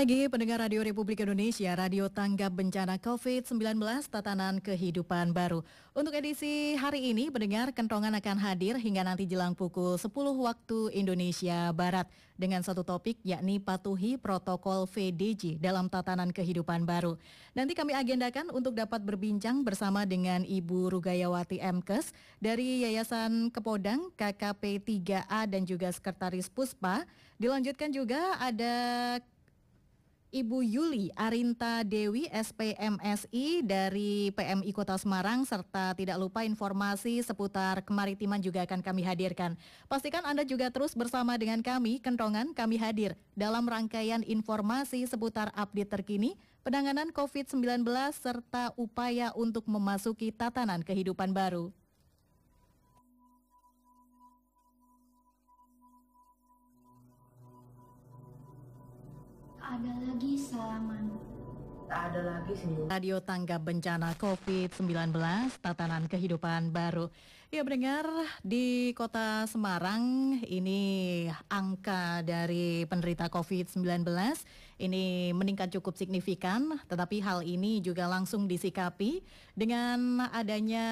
pagi pendengar Radio Republik Indonesia, Radio Tanggap Bencana COVID-19 Tatanan Kehidupan Baru. Untuk edisi hari ini, pendengar kentongan akan hadir hingga nanti jelang pukul 10 waktu Indonesia Barat dengan satu topik yakni patuhi protokol VDJ dalam tatanan kehidupan baru. Nanti kami agendakan untuk dapat berbincang bersama dengan Ibu Rugayawati Mkes dari Yayasan Kepodang KKP 3A dan juga Sekretaris Puspa. Dilanjutkan juga ada Ibu Yuli Arinta Dewi SPMSI dari PMI Kota Semarang serta tidak lupa informasi seputar kemaritiman juga akan kami hadirkan. Pastikan Anda juga terus bersama dengan kami, Kentongan, kami hadir dalam rangkaian informasi seputar update terkini, penanganan COVID-19 serta upaya untuk memasuki tatanan kehidupan baru. Ada lagi salaman. Tak ada lagi senyum. Radio Tanggap Bencana COVID-19, tatanan kehidupan baru. Ya mendengar di kota Semarang ini angka dari penderita COVID-19 ini meningkat cukup signifikan, tetapi hal ini juga langsung disikapi dengan adanya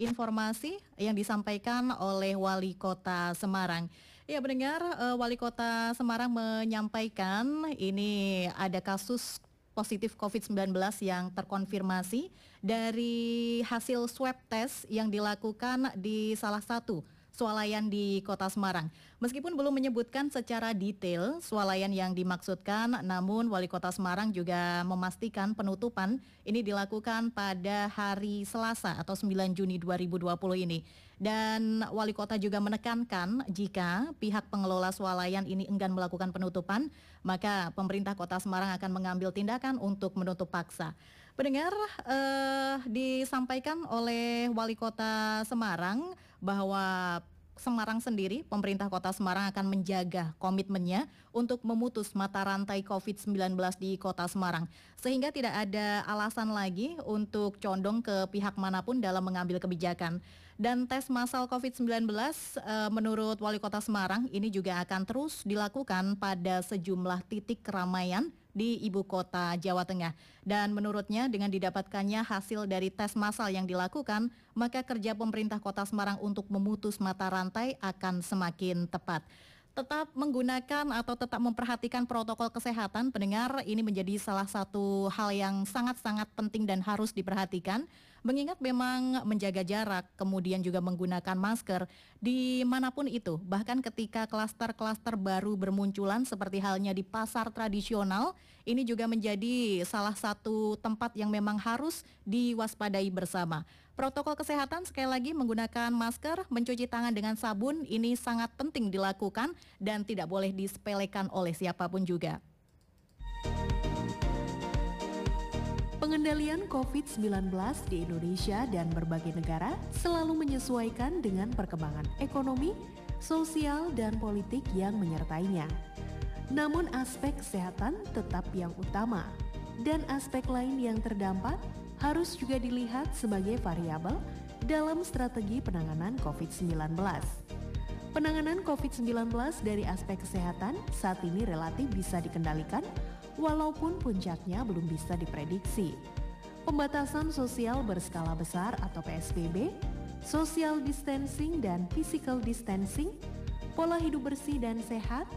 informasi yang disampaikan oleh Wali Kota Semarang. Ya mendengar uh, Wali Kota Semarang menyampaikan ini ada kasus positif COVID-19 yang terkonfirmasi dari hasil swab test yang dilakukan di salah satu swalayan di Kota Semarang. Meskipun belum menyebutkan secara detail swalayan yang dimaksudkan, namun Wali Kota Semarang juga memastikan penutupan ini dilakukan pada hari Selasa atau 9 Juni 2020 ini. Dan Wali Kota juga menekankan jika pihak pengelola swalayan ini enggan melakukan penutupan, maka pemerintah Kota Semarang akan mengambil tindakan untuk menutup paksa. Pendengar eh, disampaikan oleh Wali Kota Semarang bahwa Semarang sendiri, pemerintah kota Semarang akan menjaga komitmennya untuk memutus mata rantai COVID-19 di kota Semarang. Sehingga tidak ada alasan lagi untuk condong ke pihak mana pun dalam mengambil kebijakan. Dan tes massal COVID-19 eh, menurut Wali Kota Semarang ini juga akan terus dilakukan pada sejumlah titik keramaian di ibu kota Jawa Tengah. Dan menurutnya dengan didapatkannya hasil dari tes massal yang dilakukan, maka kerja pemerintah kota Semarang untuk memutus mata rantai akan semakin tepat tetap menggunakan atau tetap memperhatikan protokol kesehatan pendengar ini menjadi salah satu hal yang sangat-sangat penting dan harus diperhatikan mengingat memang menjaga jarak kemudian juga menggunakan masker di mana pun itu bahkan ketika klaster-klaster baru bermunculan seperti halnya di pasar tradisional ini juga menjadi salah satu tempat yang memang harus diwaspadai bersama Protokol kesehatan sekali lagi menggunakan masker, mencuci tangan dengan sabun ini sangat penting dilakukan dan tidak boleh disepelekan oleh siapa pun juga. Pengendalian COVID-19 di Indonesia dan berbagai negara selalu menyesuaikan dengan perkembangan ekonomi, sosial, dan politik yang menyertainya. Namun aspek kesehatan tetap yang utama, dan aspek lain yang terdampak harus juga dilihat sebagai variabel dalam strategi penanganan COVID-19. Penanganan COVID-19 dari aspek kesehatan saat ini relatif bisa dikendalikan walaupun puncaknya belum bisa diprediksi. Pembatasan sosial berskala besar atau PSBB, social distancing dan physical distancing, pola hidup bersih dan sehat,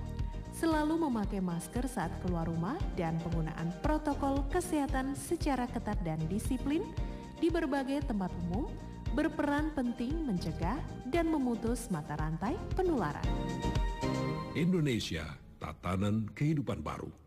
selalu memakai masker saat keluar rumah dan penggunaan protokol kesehatan secara ketat dan disiplin di berbagai tempat umum berperan penting mencegah dan memutus mata rantai penularan. Indonesia, tatanan kehidupan baru.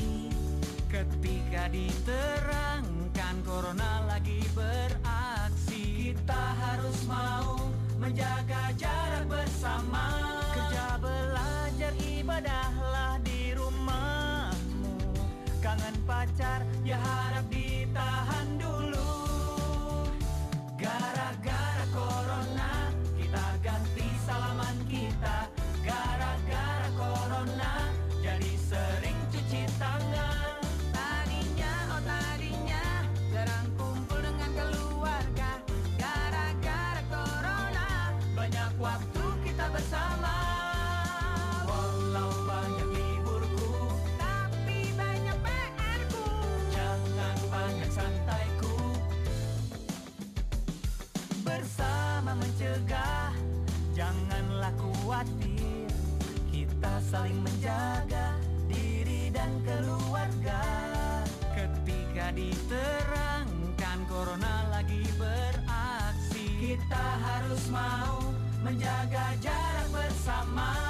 Ketika diterangkan corona lagi beraksi. Kita harus mau menjaga jarak bersama. Kerja belajar ibadahlah di rumahmu. Kangen pacar ya harap ditahan. Saling menjaga Diri dan keluarga. Ketika diterangkan Corona lagi beraksi. Kita harus mau Menjaga jarak bersama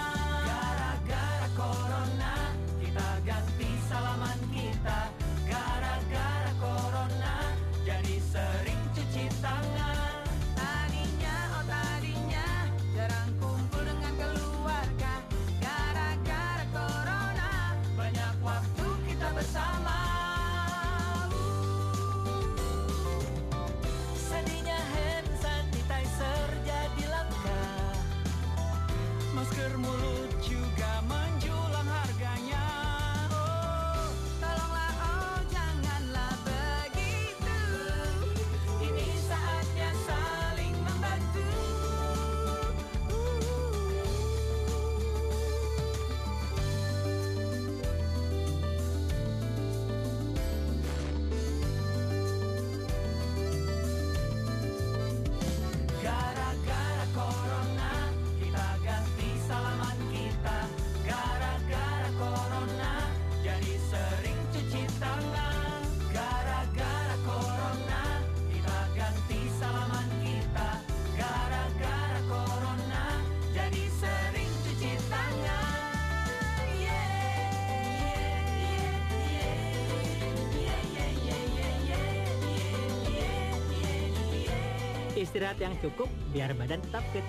Istirahat yang cukup biar badan tetap fit.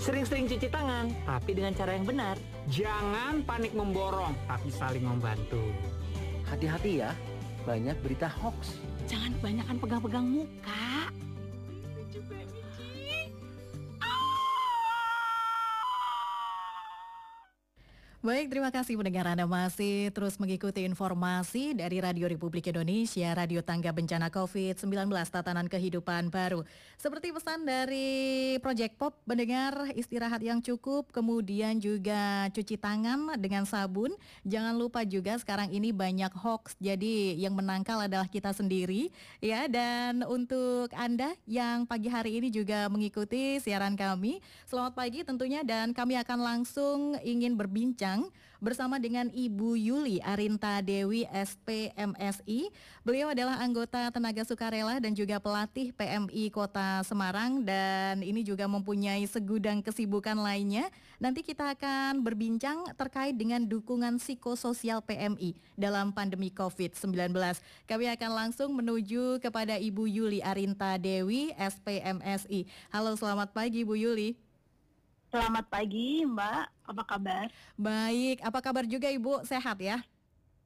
Sering-sering cuci tangan, tapi dengan cara yang benar. Jangan panik memborong, tapi saling membantu. Hati-hati ya, banyak berita hoax. Jangan kebanyakan pegang-pegang muka. Baik, terima kasih pendengar Anda masih terus mengikuti informasi dari Radio Republik Indonesia, Radio Tangga Bencana COVID-19 Tatanan Kehidupan Baru. Seperti pesan dari Project Pop, mendengar istirahat yang cukup, kemudian juga cuci tangan dengan sabun. Jangan lupa juga sekarang ini banyak hoax, jadi yang menangkal adalah kita sendiri. ya. Dan untuk Anda yang pagi hari ini juga mengikuti siaran kami, selamat pagi tentunya dan kami akan langsung ingin berbincang bersama dengan Ibu Yuli Arinta Dewi SPMSI. Beliau adalah anggota tenaga sukarela dan juga pelatih PMI Kota Semarang dan ini juga mempunyai segudang kesibukan lainnya. Nanti kita akan berbincang terkait dengan dukungan psikososial PMI dalam pandemi COVID-19. Kami akan langsung menuju kepada Ibu Yuli Arinta Dewi SPMSI. Halo, selamat pagi Bu Yuli. Selamat pagi Mbak, apa kabar? Baik, apa kabar juga Ibu? Sehat ya?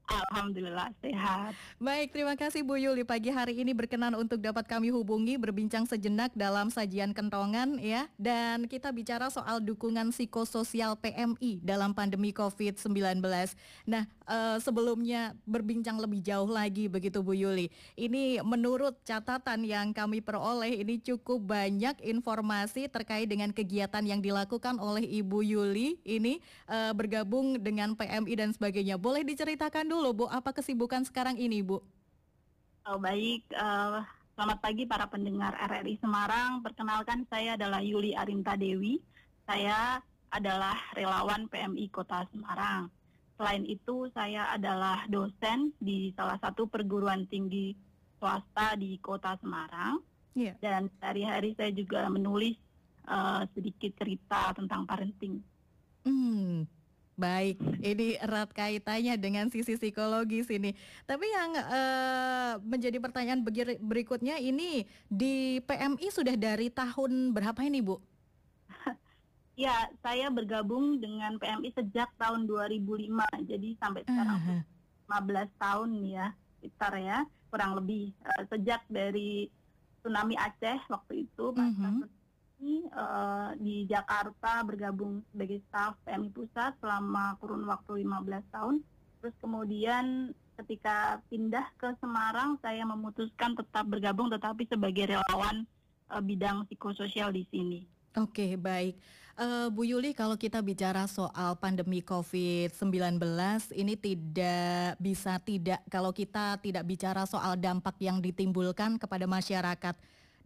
Alhamdulillah sehat. Baik, terima kasih Bu Yuli pagi hari ini berkenan untuk dapat kami hubungi berbincang sejenak dalam sajian kentongan ya dan kita bicara soal dukungan psikososial PMI dalam pandemi COVID-19. Nah, eh, sebelumnya berbincang lebih jauh lagi begitu Bu Yuli. Ini menurut catatan yang kami peroleh ini cukup banyak informasi terkait dengan kegiatan yang dilakukan oleh Ibu Yuli ini eh, bergabung dengan PMI dan sebagainya. Boleh diceritakan dulu Bu, apa kesibukan sekarang ini Bu? Oh, baik, eh, selamat pagi para pendengar RRI Semarang. Perkenalkan saya adalah Yuli Arinta Dewi. Saya adalah relawan PMI Kota Semarang. Selain itu, saya adalah dosen di salah satu perguruan tinggi swasta di Kota Semarang. Iya. Dan sehari-hari saya juga menulis eh, sedikit cerita tentang parenting. Hmm, baik. Ini erat kaitannya dengan sisi psikologis ini. Tapi yang eh, menjadi pertanyaan berikutnya ini di PMI sudah dari tahun berapa ini, Bu? Ya, saya bergabung dengan PMI sejak tahun 2005, jadi sampai sekarang. Aha. 15 tahun ya, sekitar ya, kurang lebih uh, sejak dari tsunami Aceh waktu itu mm -hmm. uh, di Jakarta bergabung sebagai staf PMI Pusat selama kurun waktu 15 tahun. Terus kemudian ketika pindah ke Semarang saya memutuskan tetap bergabung tetapi sebagai relawan uh, bidang psikososial di sini. Oke, baik. Uh, Bu Yuli, kalau kita bicara soal pandemi COVID-19, ini tidak bisa tidak kalau kita tidak bicara soal dampak yang ditimbulkan kepada masyarakat.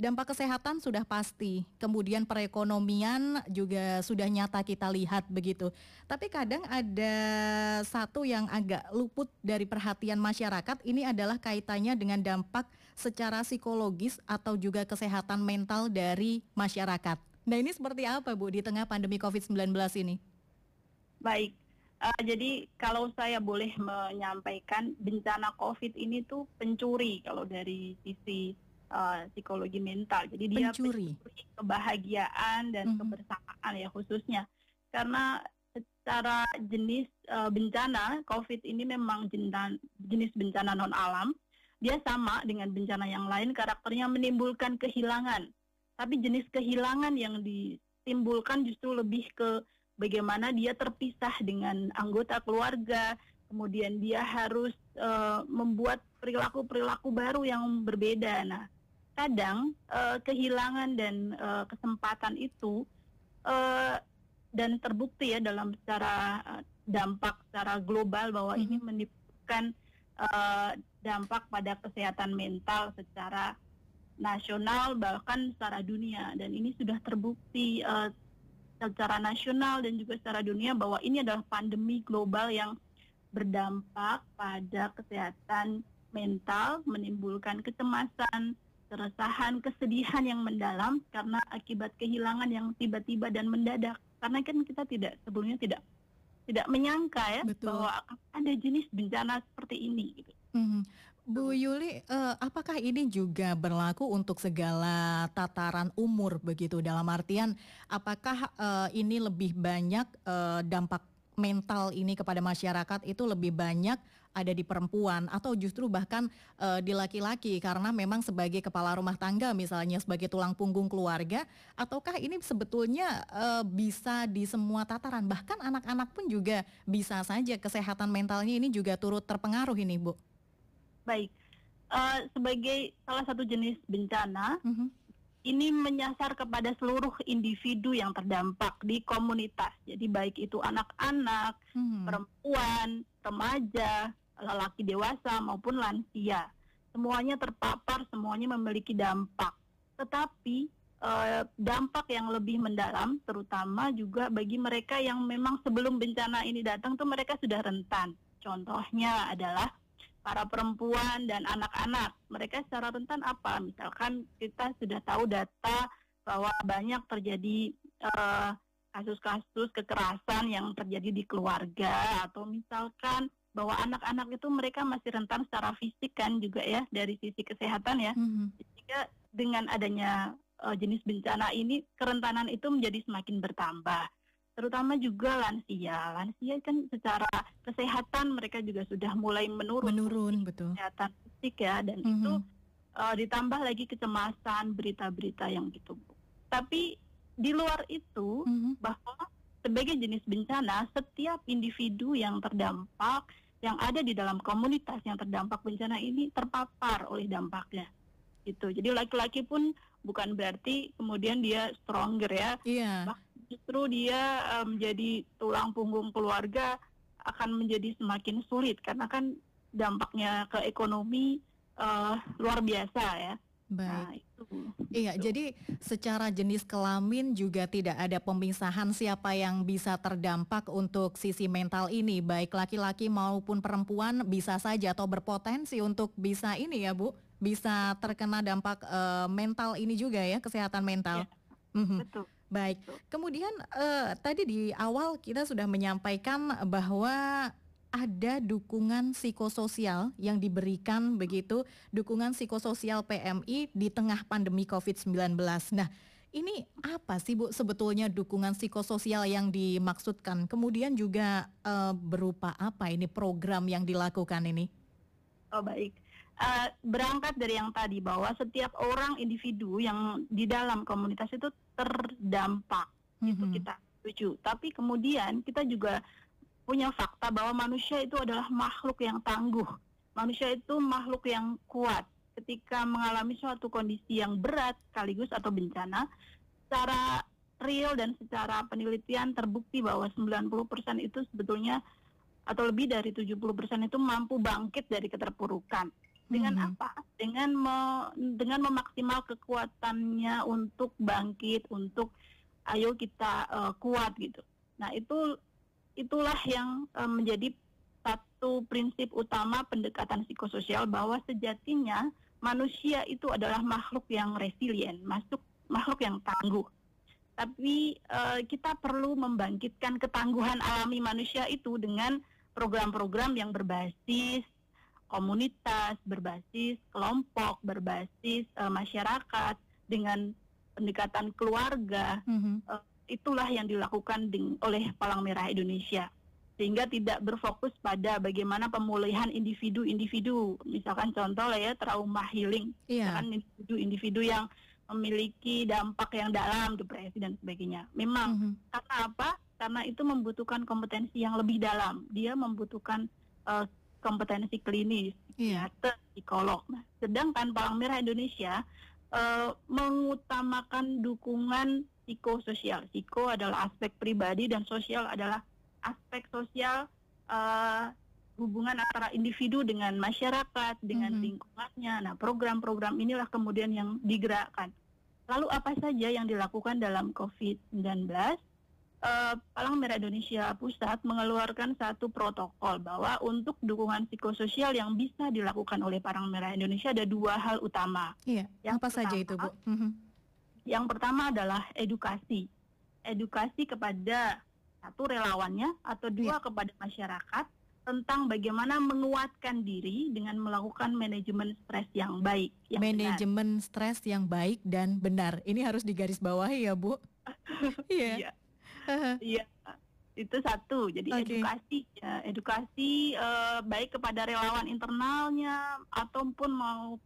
Dampak kesehatan sudah pasti, kemudian perekonomian juga sudah nyata kita lihat begitu. Tapi kadang ada satu yang agak luput dari perhatian masyarakat, ini adalah kaitannya dengan dampak secara psikologis atau juga kesehatan mental dari masyarakat. Nah ini seperti apa Bu di tengah pandemi COVID-19 ini? Baik, uh, jadi kalau saya boleh menyampaikan bencana COVID ini tuh pencuri kalau dari sisi uh, psikologi mental. Jadi dia pencuri, pencuri kebahagiaan dan mm -hmm. kebersamaan ya khususnya karena secara jenis uh, bencana COVID ini memang jenis bencana non alam. Dia sama dengan bencana yang lain karakternya menimbulkan kehilangan tapi jenis kehilangan yang ditimbulkan justru lebih ke bagaimana dia terpisah dengan anggota keluarga, kemudian dia harus uh, membuat perilaku-perilaku baru yang berbeda. Nah, kadang uh, kehilangan dan uh, kesempatan itu uh, dan terbukti ya dalam secara uh, dampak secara global bahwa mm -hmm. ini menimbulkan uh, dampak pada kesehatan mental secara nasional bahkan secara dunia dan ini sudah terbukti uh, secara nasional dan juga secara dunia bahwa ini adalah pandemi global yang berdampak pada kesehatan mental, menimbulkan kecemasan, keresahan, kesedihan yang mendalam karena akibat kehilangan yang tiba-tiba dan mendadak. Karena kan kita tidak sebelumnya tidak tidak menyangka ya Betul. bahwa ada jenis bencana seperti ini. Gitu. Mm -hmm. Bu Yuli, uh, apakah ini juga berlaku untuk segala tataran umur begitu? Dalam artian, apakah uh, ini lebih banyak uh, dampak mental ini kepada masyarakat itu lebih banyak ada di perempuan atau justru bahkan uh, di laki-laki karena memang sebagai kepala rumah tangga misalnya sebagai tulang punggung keluarga ataukah ini sebetulnya uh, bisa di semua tataran bahkan anak-anak pun juga bisa saja kesehatan mentalnya ini juga turut terpengaruh ini Bu? Baik, uh, sebagai salah satu jenis bencana, mm -hmm. ini menyasar kepada seluruh individu yang terdampak di komunitas. Jadi baik itu anak-anak, mm -hmm. perempuan, remaja, lelaki dewasa maupun lansia, semuanya terpapar, semuanya memiliki dampak. Tetapi uh, dampak yang lebih mendalam, terutama juga bagi mereka yang memang sebelum bencana ini datang tuh mereka sudah rentan. Contohnya adalah para perempuan dan anak-anak. Mereka secara rentan apa? Misalkan kita sudah tahu data bahwa banyak terjadi eh, kasus-kasus kekerasan yang terjadi di keluarga atau misalkan bahwa anak-anak itu mereka masih rentan secara fisik kan juga ya dari sisi kesehatan ya. Mm-hmm. Jika dengan adanya uh, jenis bencana ini kerentanan itu menjadi semakin bertambah terutama juga lansia. Lansia kan secara kesehatan mereka juga sudah mulai menurun. Menurun, betul. Kesehatan fisik ya, dan mm -hmm. itu uh, ditambah lagi kecemasan, berita-berita yang gitu. Tapi di luar itu, mm -hmm. bahwa sebagai jenis bencana, setiap individu yang terdampak, yang ada di dalam komunitas yang terdampak bencana ini terpapar oleh dampaknya. Gitu. Jadi laki-laki pun bukan berarti kemudian dia stronger ya. Iya. Yeah justru dia menjadi um, tulang punggung keluarga akan menjadi semakin sulit karena kan dampaknya ke ekonomi uh, luar biasa ya. Baik. Nah, itu. Iya, itu. jadi secara jenis kelamin juga tidak ada pemisahan siapa yang bisa terdampak untuk sisi mental ini, baik laki-laki maupun perempuan bisa saja atau berpotensi untuk bisa ini ya, Bu, bisa terkena dampak uh, mental ini juga ya, kesehatan mental. Ya, mm -hmm. Betul. Baik, kemudian uh, tadi di awal kita sudah menyampaikan bahwa ada dukungan psikososial yang diberikan begitu, dukungan psikososial PMI di tengah pandemi COVID-19. Nah, Ini apa sih Bu sebetulnya dukungan psikososial yang dimaksudkan? Kemudian juga uh, berupa apa ini program yang dilakukan ini? Oh baik, uh, berangkat dari yang tadi bahwa setiap orang individu yang di dalam komunitas itu terdampak, mm -hmm. itu kita setuju. Tapi kemudian kita juga punya fakta bahwa manusia itu adalah makhluk yang tangguh, manusia itu makhluk yang kuat ketika mengalami suatu kondisi yang berat sekaligus atau bencana, secara real dan secara penelitian terbukti bahwa 90% itu sebetulnya atau lebih dari 70% itu mampu bangkit dari keterpurukan. Dengan hmm. apa? Dengan me, dengan memaksimal kekuatannya untuk bangkit, untuk ayo kita uh, kuat gitu. Nah, itu itulah yang uh, menjadi satu prinsip utama pendekatan psikososial bahwa sejatinya manusia itu adalah makhluk yang resilient, masuk makhluk yang tangguh. Tapi uh, kita perlu membangkitkan ketangguhan alami manusia itu dengan program-program yang berbasis komunitas, berbasis kelompok, berbasis uh, masyarakat dengan pendekatan keluarga. Mm -hmm. uh, itulah yang dilakukan oleh Palang Merah Indonesia sehingga tidak berfokus pada bagaimana pemulihan individu-individu. Misalkan contoh lah ya trauma healing, yeah. misalkan individu-individu yang memiliki dampak yang dalam, depresi dan sebagainya. Memang mm -hmm. karena apa? Karena itu membutuhkan kompetensi yang lebih dalam. Dia membutuhkan uh, kompetensi klinis, yeah. psikolog. Nah, sedangkan Palang Merah Indonesia uh, mengutamakan dukungan psikososial. Psiko adalah aspek pribadi dan sosial adalah aspek sosial uh, hubungan antara individu dengan masyarakat, dengan mm-hmm. lingkungannya. Nah, program-program inilah kemudian yang digerakkan. Lalu apa saja yang dilakukan dalam COVID-19? Uh, Palang Merah Indonesia Pusat mengeluarkan satu protokol bahwa untuk dukungan psikososial yang bisa dilakukan oleh Palang Merah Indonesia ada dua hal utama. Iya. Yang apa pertama, saja itu, Bu? Mm-hmm. Yang pertama adalah edukasi. Edukasi kepada satu relawannya atau dua yeah. kepada masyarakat tentang bagaimana menguatkan diri dengan melakukan manajemen stres yang baik. Yang manajemen stres yang baik dan benar. Ini harus digarisbawahi ya, Bu. Iya. Iya. Itu satu. Jadi okay. edukasi ya, edukasi uh, baik kepada relawan internalnya ataupun mau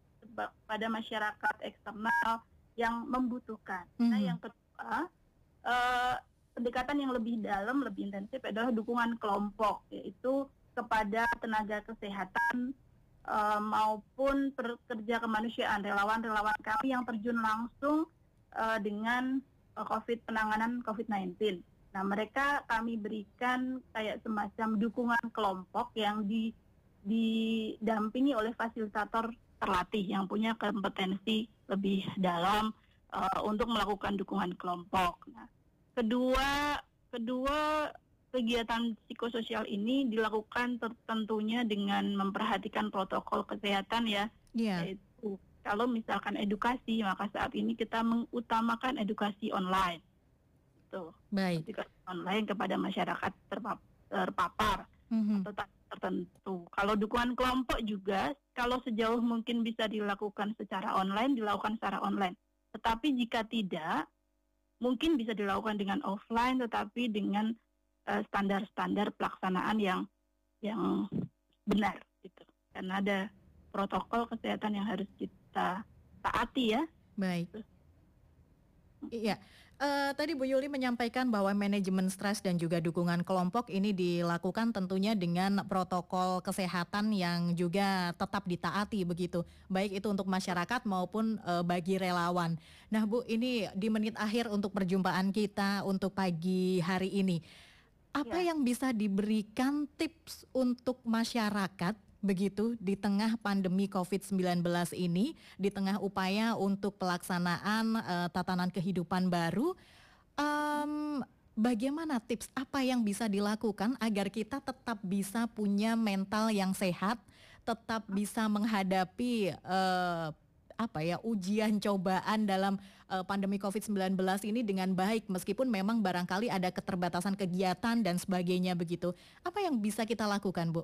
pada masyarakat eksternal yang membutuhkan. Mm -hmm. Nah, mhm. yang kedua uh, pendekatan yang lebih dalam, lebih intensif adalah dukungan kelompok, yaitu kepada tenaga kesehatan uh, maupun pekerja kemanusiaan, relawan-relawan kami yang terjun langsung uh, dengan uh, COVID penanganan COVID-19. Nah, mereka kami berikan kayak semacam dukungan kelompok yang di, didampingi oleh fasilitator terlatih yang punya kompetensi lebih dalam uh, untuk melakukan dukungan kelompok. Nah, Kedua, kedua kegiatan psikososial ini dilakukan tentunya dengan memperhatikan protokol kesehatan ya. Yeah. Yaitu kalau misalkan edukasi, maka saat ini kita mengutamakan edukasi online. Tuh. Baik. Edukasi online kepada masyarakat terpapar mm-hmm. atau tertentu. Kalau dukungan kelompok juga, kalau sejauh mungkin bisa dilakukan secara online, dilakukan secara online. Tetapi jika tidak, mungkin bisa dilakukan dengan offline tetapi dengan uh, standar-standar pelaksanaan yang yang benar gitu. Karena ada protokol kesehatan yang harus kita taati ya. Baik. Iya Uh, tadi Bu Yuli menyampaikan bahwa manajemen stres dan juga dukungan kelompok ini dilakukan tentunya dengan protokol kesehatan yang juga tetap ditaati begitu, baik itu untuk masyarakat maupun uh, bagi relawan. Nah Bu, ini di menit akhir untuk perjumpaan kita untuk pagi hari ini, apa ya. yang bisa diberikan tips untuk masyarakat begitu di tengah pandemi COVID-19 ini, di tengah upaya untuk pelaksanaan uh, tatanan kehidupan baru, um, bagaimana tips apa yang bisa dilakukan agar kita tetap bisa punya mental yang sehat, tetap bisa menghadapi uh, apa ya ujian cobaan dalam uh, pandemi COVID-19 ini dengan baik meskipun memang barangkali ada keterbatasan kegiatan dan sebagainya begitu. Apa yang bisa kita lakukan, Bu?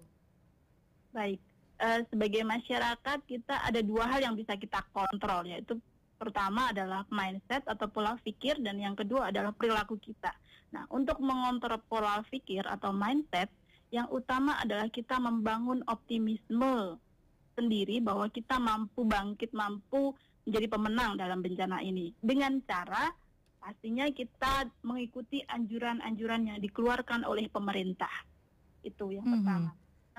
Baik, uh, sebagai masyarakat kita ada dua hal yang bisa kita kontrol yaitu Pertama adalah mindset atau pola pikir dan yang kedua adalah perilaku kita. Nah, untuk mengontrol pola pikir atau mindset, yang utama adalah kita membangun optimisme sendiri bahwa kita mampu bangkit, mampu menjadi pemenang dalam bencana ini. Dengan cara pastinya kita mengikuti anjuran-anjuran yang dikeluarkan oleh pemerintah. Itu yang Mhm. pertama.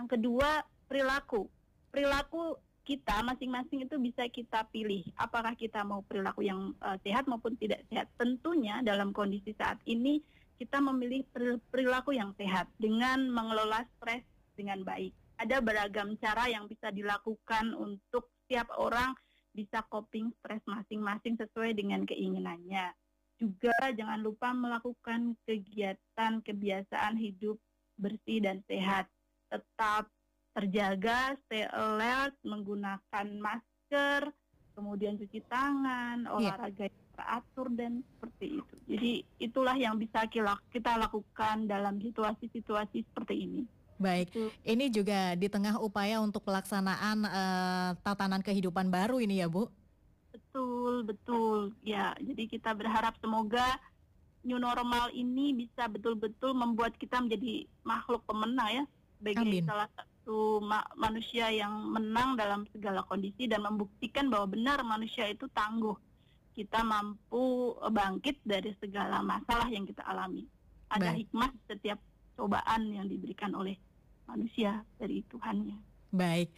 Yang kedua, perilaku. Perilaku kita masing-masing itu bisa kita pilih apakah kita mau perilaku yang eh, sehat maupun tidak sehat. Tentunya dalam kondisi saat ini kita memilih peri- perilaku yang sehat dengan mengelola stres dengan baik. Ada beragam cara yang bisa dilakukan untuk setiap orang bisa coping stres masing-masing sesuai dengan keinginannya. Juga jangan lupa melakukan kegiatan kebiasaan hidup bersih dan sehat. Tetap terjaga, stay alert, menggunakan masker, kemudian cuci tangan, olahraga yang teratur dan seperti itu. Jadi itulah yang bisa kita lakukan dalam situasi-situasi seperti ini. Baik, Itu ini juga di tengah upaya untuk pelaksanaan eh, tatanan kehidupan baru ini ya Bu. betul, betul. Ya, jadi kita berharap semoga new normal ini bisa betul-betul membuat kita menjadi makhluk pemenang ya, sebagai Amin. salah satu ma- manusia yang menang dalam segala kondisi dan membuktikan bahwa benar manusia itu tangguh. Kita mampu eh, bangkit dari segala masalah yang kita alami. Ada Baik. hikmah setiap cobaan yang diberikan oleh manusia dari Tuhannya. Baik,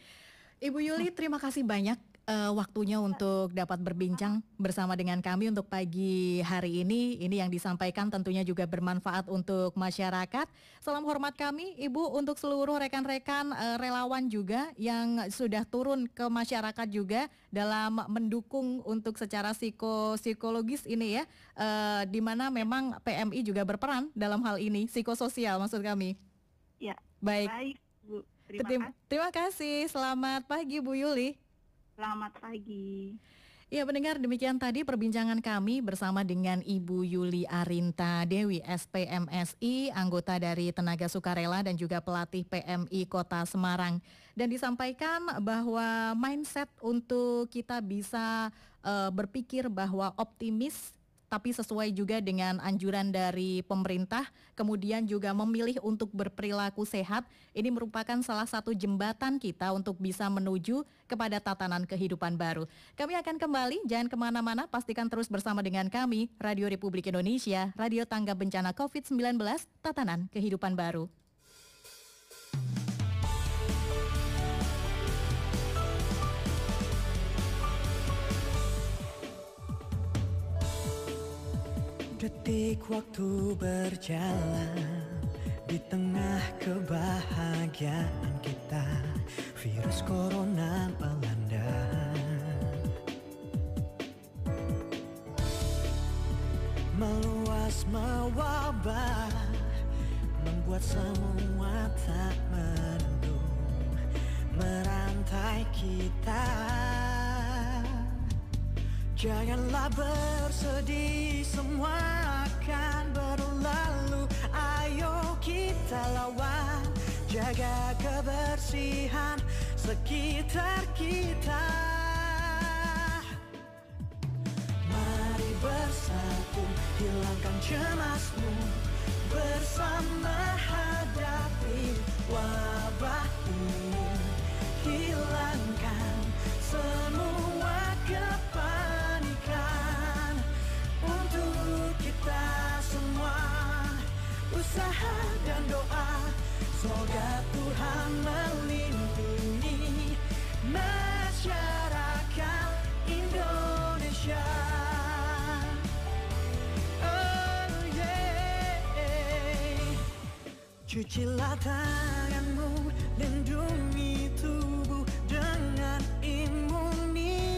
Ibu Yuli terima kasih banyak eh, waktunya untuk dapat berbincang bersama dengan kami untuk pagi hari ini. Ini yang disampaikan tentunya juga bermanfaat untuk masyarakat. Salam hormat kami Ibu untuk seluruh rekan-rekan eh, relawan juga yang sudah turun ke masyarakat juga dalam mendukung untuk secara psiko psikologis ini ya. eh, di mana memang PMI juga berperan dalam hal ini, psikososial maksud kami. Ya, Baik. baik Bu. Terima Terima, kasih. terima kasih. Selamat pagi Bu Yuli. Selamat pagi. Ya pendengar demikian tadi perbincangan kami bersama dengan Ibu Yuli Arinta Dewi SPMSI, anggota dari Tenaga Sukarela dan juga pelatih PMI Kota Semarang. Dan disampaikan bahwa mindset untuk kita bisa eh, berpikir bahwa optimis tapi sesuai juga dengan anjuran dari pemerintah, kemudian juga memilih untuk berperilaku sehat, ini merupakan salah satu jembatan kita untuk bisa menuju kepada tatanan kehidupan baru. Kami akan kembali, jangan ke mana-mana, pastikan terus bersama dengan kami, Radio Republik Indonesia, Radio Tangga Bencana COVID-19, Tatanan Kehidupan Baru. Detik waktu berjalan di tengah kebahagiaan kita Virus corona melanda. Meluas mewabah Membuat semua tak mendung Merantai kita Janganlah bersedih Semua akan berlalu. Ayo kita lawan Jaga kebersihan Sekitar kita. Mari bersatu Hilangkan cemasmu. Bersama hadapi wabah Usaha dan doa. Semoga Tuhan melindungi Masyarakat Indonesia. Oh yeah. Cucilah tanganmu, lindungi tubuh dengan imunitas.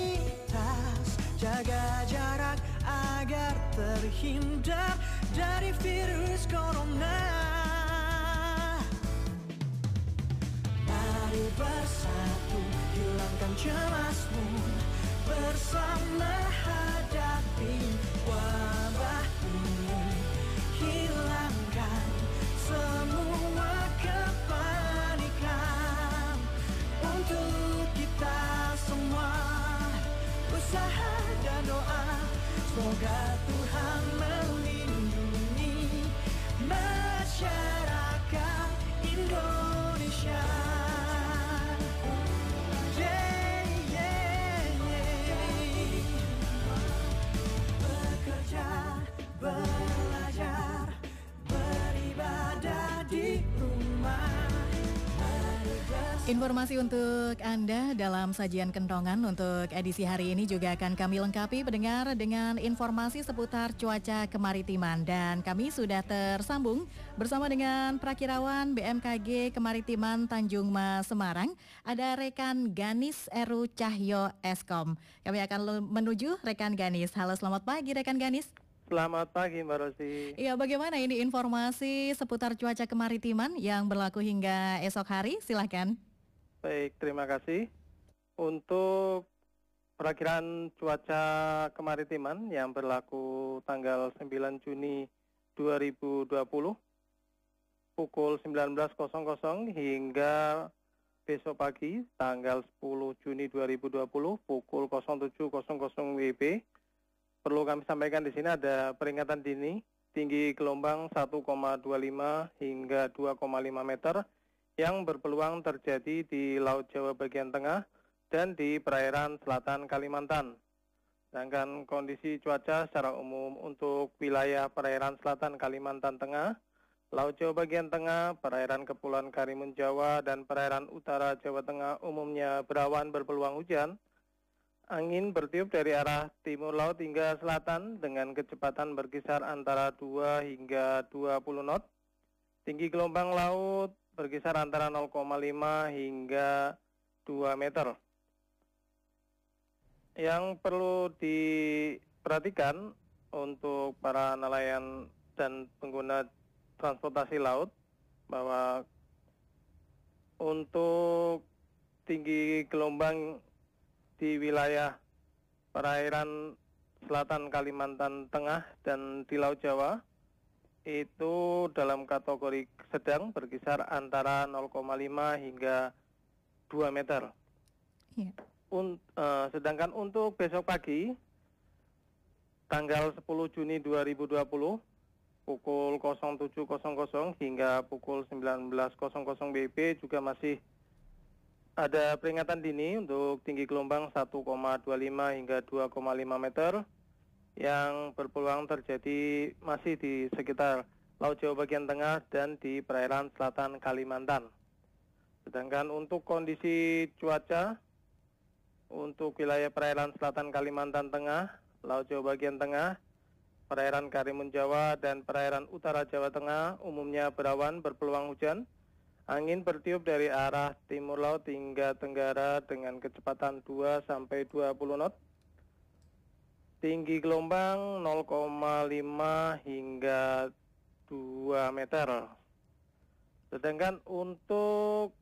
Jaga jarak agar terhindar dari virus corona Mari bersatu, hilangkan cemasmu Bersama hadapi wabah ini Hilangkan semua kepanikan Untuk kita semua Usaha dan doa Semoga Tuhan melindungi masyarakat Indonesia. Informasi untuk Anda dalam sajian kentongan untuk edisi hari ini juga akan kami lengkapi pendengar dengan informasi seputar cuaca kemaritiman dan kami sudah tersambung bersama dengan Prakirawan BMKG Kemaritiman Tanjung Mas Semarang ada rekan Ganis Eru Cahyo Eskom. Kami akan menuju rekan Ganis. Halo selamat pagi rekan Ganis. Selamat pagi Mbak Rosi. Iya bagaimana ini informasi seputar cuaca kemaritiman yang berlaku hingga esok hari? Silahkan. Baik, terima kasih. Untuk perakhiran cuaca kemaritiman yang berlaku tanggal 9 Juni 2020 pukul 19.00 hingga besok pagi tanggal 10 Juni 2020 pukul 07.00 WIB perlu kami sampaikan di sini ada peringatan dini tinggi gelombang 1,25 hingga 2,5 meter yang berpeluang terjadi di Laut Jawa bagian tengah dan di perairan selatan Kalimantan. Sedangkan kondisi cuaca secara umum untuk wilayah perairan selatan Kalimantan Tengah, Laut Jawa bagian tengah, perairan Kepulauan Karimun Jawa, dan perairan utara Jawa Tengah umumnya berawan berpeluang hujan. Angin bertiup dari arah timur laut hingga selatan dengan kecepatan berkisar antara 2 hingga 20 knot. Tinggi gelombang laut berkisar antara 0,5 hingga 2 meter. Yang perlu diperhatikan untuk para nelayan dan pengguna transportasi laut bahwa untuk tinggi gelombang di wilayah perairan selatan Kalimantan Tengah dan di Laut Jawa itu dalam kategori sedang berkisar antara 0,5 hingga 2 meter. Iya. Un- eh, sedangkan untuk besok pagi tanggal 10 Juni 2020 pukul 07.00 hingga pukul 19.00 WIB juga masih ada peringatan dini untuk tinggi gelombang 1,25 hingga 2,5 meter yang berpeluang terjadi masih di sekitar Laut Jawa bagian tengah dan di perairan selatan Kalimantan. Sedangkan untuk kondisi cuaca untuk wilayah perairan selatan Kalimantan Tengah, Laut Jawa bagian tengah, perairan Karimun Jawa dan perairan utara Jawa Tengah umumnya berawan berpeluang hujan. Angin bertiup dari arah timur laut hingga tenggara dengan kecepatan 2 sampai 20 knot. Tinggi gelombang 0,5 hingga 2 meter. Sedangkan untuk